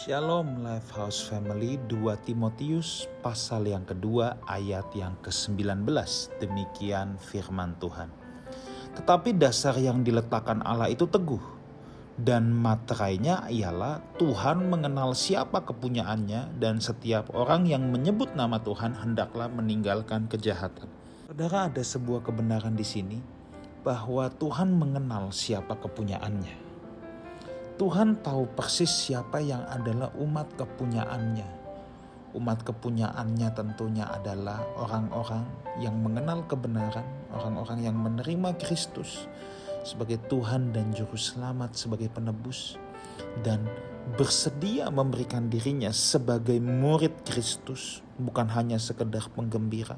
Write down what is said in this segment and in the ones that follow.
Shalom Lifehouse Family 2 Timotius pasal yang kedua ayat yang ke-19 demikian firman Tuhan. Tetapi dasar yang diletakkan Allah itu teguh dan materainya ialah Tuhan mengenal siapa kepunyaannya dan setiap orang yang menyebut nama Tuhan hendaklah meninggalkan kejahatan. Saudara ada sebuah kebenaran di sini bahwa Tuhan mengenal siapa kepunyaannya. Tuhan tahu persis siapa yang adalah umat kepunyaannya. Umat kepunyaannya tentunya adalah orang-orang yang mengenal kebenaran, orang-orang yang menerima Kristus sebagai Tuhan dan Juru Selamat, sebagai penebus, dan bersedia memberikan dirinya sebagai murid Kristus, bukan hanya sekedar penggembira,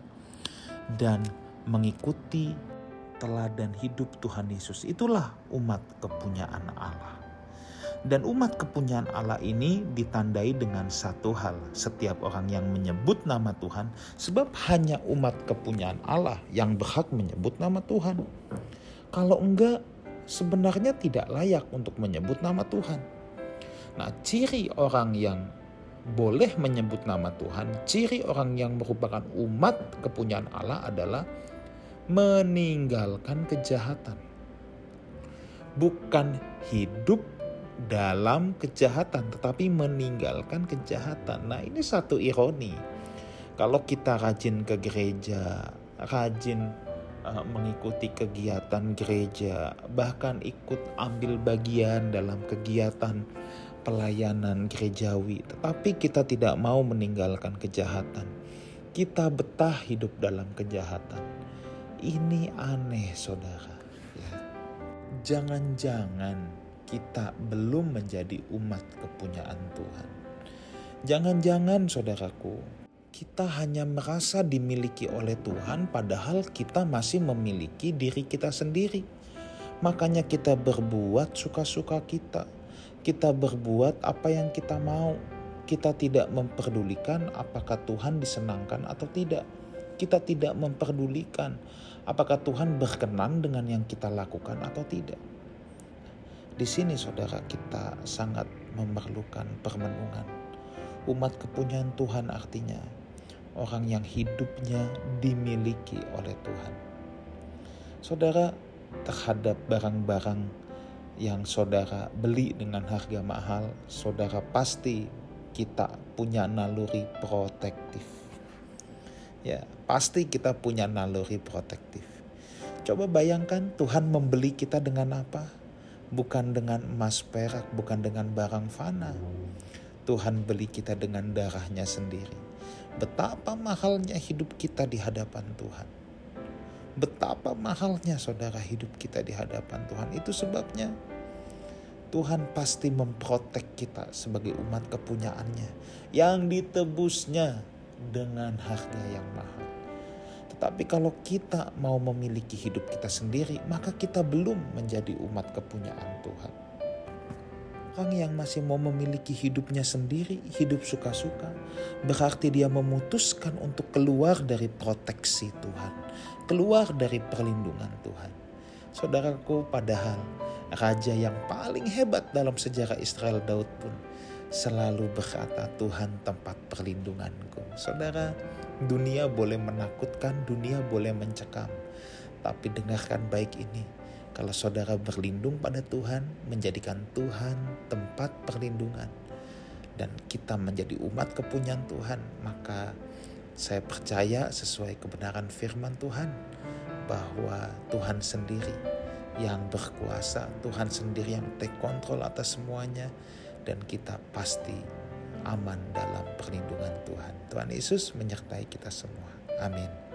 dan mengikuti teladan hidup Tuhan Yesus. Itulah umat kepunyaan Allah. Dan umat kepunyaan Allah ini ditandai dengan satu hal. Setiap orang yang menyebut nama Tuhan, sebab hanya umat kepunyaan Allah yang berhak menyebut nama Tuhan. Kalau enggak, sebenarnya tidak layak untuk menyebut nama Tuhan. Nah, ciri orang yang boleh menyebut nama Tuhan, ciri orang yang merupakan umat kepunyaan Allah adalah meninggalkan kejahatan. Bukan hidup dalam kejahatan, tetapi meninggalkan kejahatan. Nah, ini satu ironi. Kalau kita rajin ke gereja, rajin uh, mengikuti kegiatan gereja, bahkan ikut ambil bagian dalam kegiatan pelayanan gerejawi, tetapi kita tidak mau meninggalkan kejahatan. Kita betah hidup dalam kejahatan. Ini aneh, saudara. Ya. Jangan-jangan kita belum menjadi umat kepunyaan Tuhan. Jangan-jangan saudaraku, kita hanya merasa dimiliki oleh Tuhan padahal kita masih memiliki diri kita sendiri. Makanya kita berbuat suka-suka kita. Kita berbuat apa yang kita mau. Kita tidak memperdulikan apakah Tuhan disenangkan atau tidak. Kita tidak memperdulikan apakah Tuhan berkenan dengan yang kita lakukan atau tidak. Di sini saudara kita sangat memerlukan permenungan. Umat kepunyaan Tuhan artinya orang yang hidupnya dimiliki oleh Tuhan. Saudara terhadap barang-barang yang saudara beli dengan harga mahal, saudara pasti kita punya naluri protektif. Ya, pasti kita punya naluri protektif. Coba bayangkan Tuhan membeli kita dengan apa? Bukan dengan emas perak, bukan dengan barang fana. Tuhan beli kita dengan darahnya sendiri. Betapa mahalnya hidup kita di hadapan Tuhan. Betapa mahalnya saudara hidup kita di hadapan Tuhan. Itu sebabnya Tuhan pasti memprotek kita sebagai umat kepunyaannya. Yang ditebusnya dengan harga yang mahal. Tapi kalau kita mau memiliki hidup kita sendiri, maka kita belum menjadi umat kepunyaan Tuhan. Orang yang masih mau memiliki hidupnya sendiri, hidup suka-suka, berarti dia memutuskan untuk keluar dari proteksi Tuhan, keluar dari perlindungan Tuhan. Saudaraku, padahal raja yang paling hebat dalam sejarah Israel Daud pun selalu berkata, "Tuhan tempat perlindunganku." Saudara, Dunia boleh menakutkan, dunia boleh mencekam. Tapi dengarkan baik ini. Kalau saudara berlindung pada Tuhan, menjadikan Tuhan tempat perlindungan. Dan kita menjadi umat kepunyaan Tuhan. Maka saya percaya sesuai kebenaran firman Tuhan. Bahwa Tuhan sendiri yang berkuasa. Tuhan sendiri yang take control atas semuanya. Dan kita pasti aman dalam perlindungan Tuhan. Tuhan Yesus menyertai kita semua. Amin.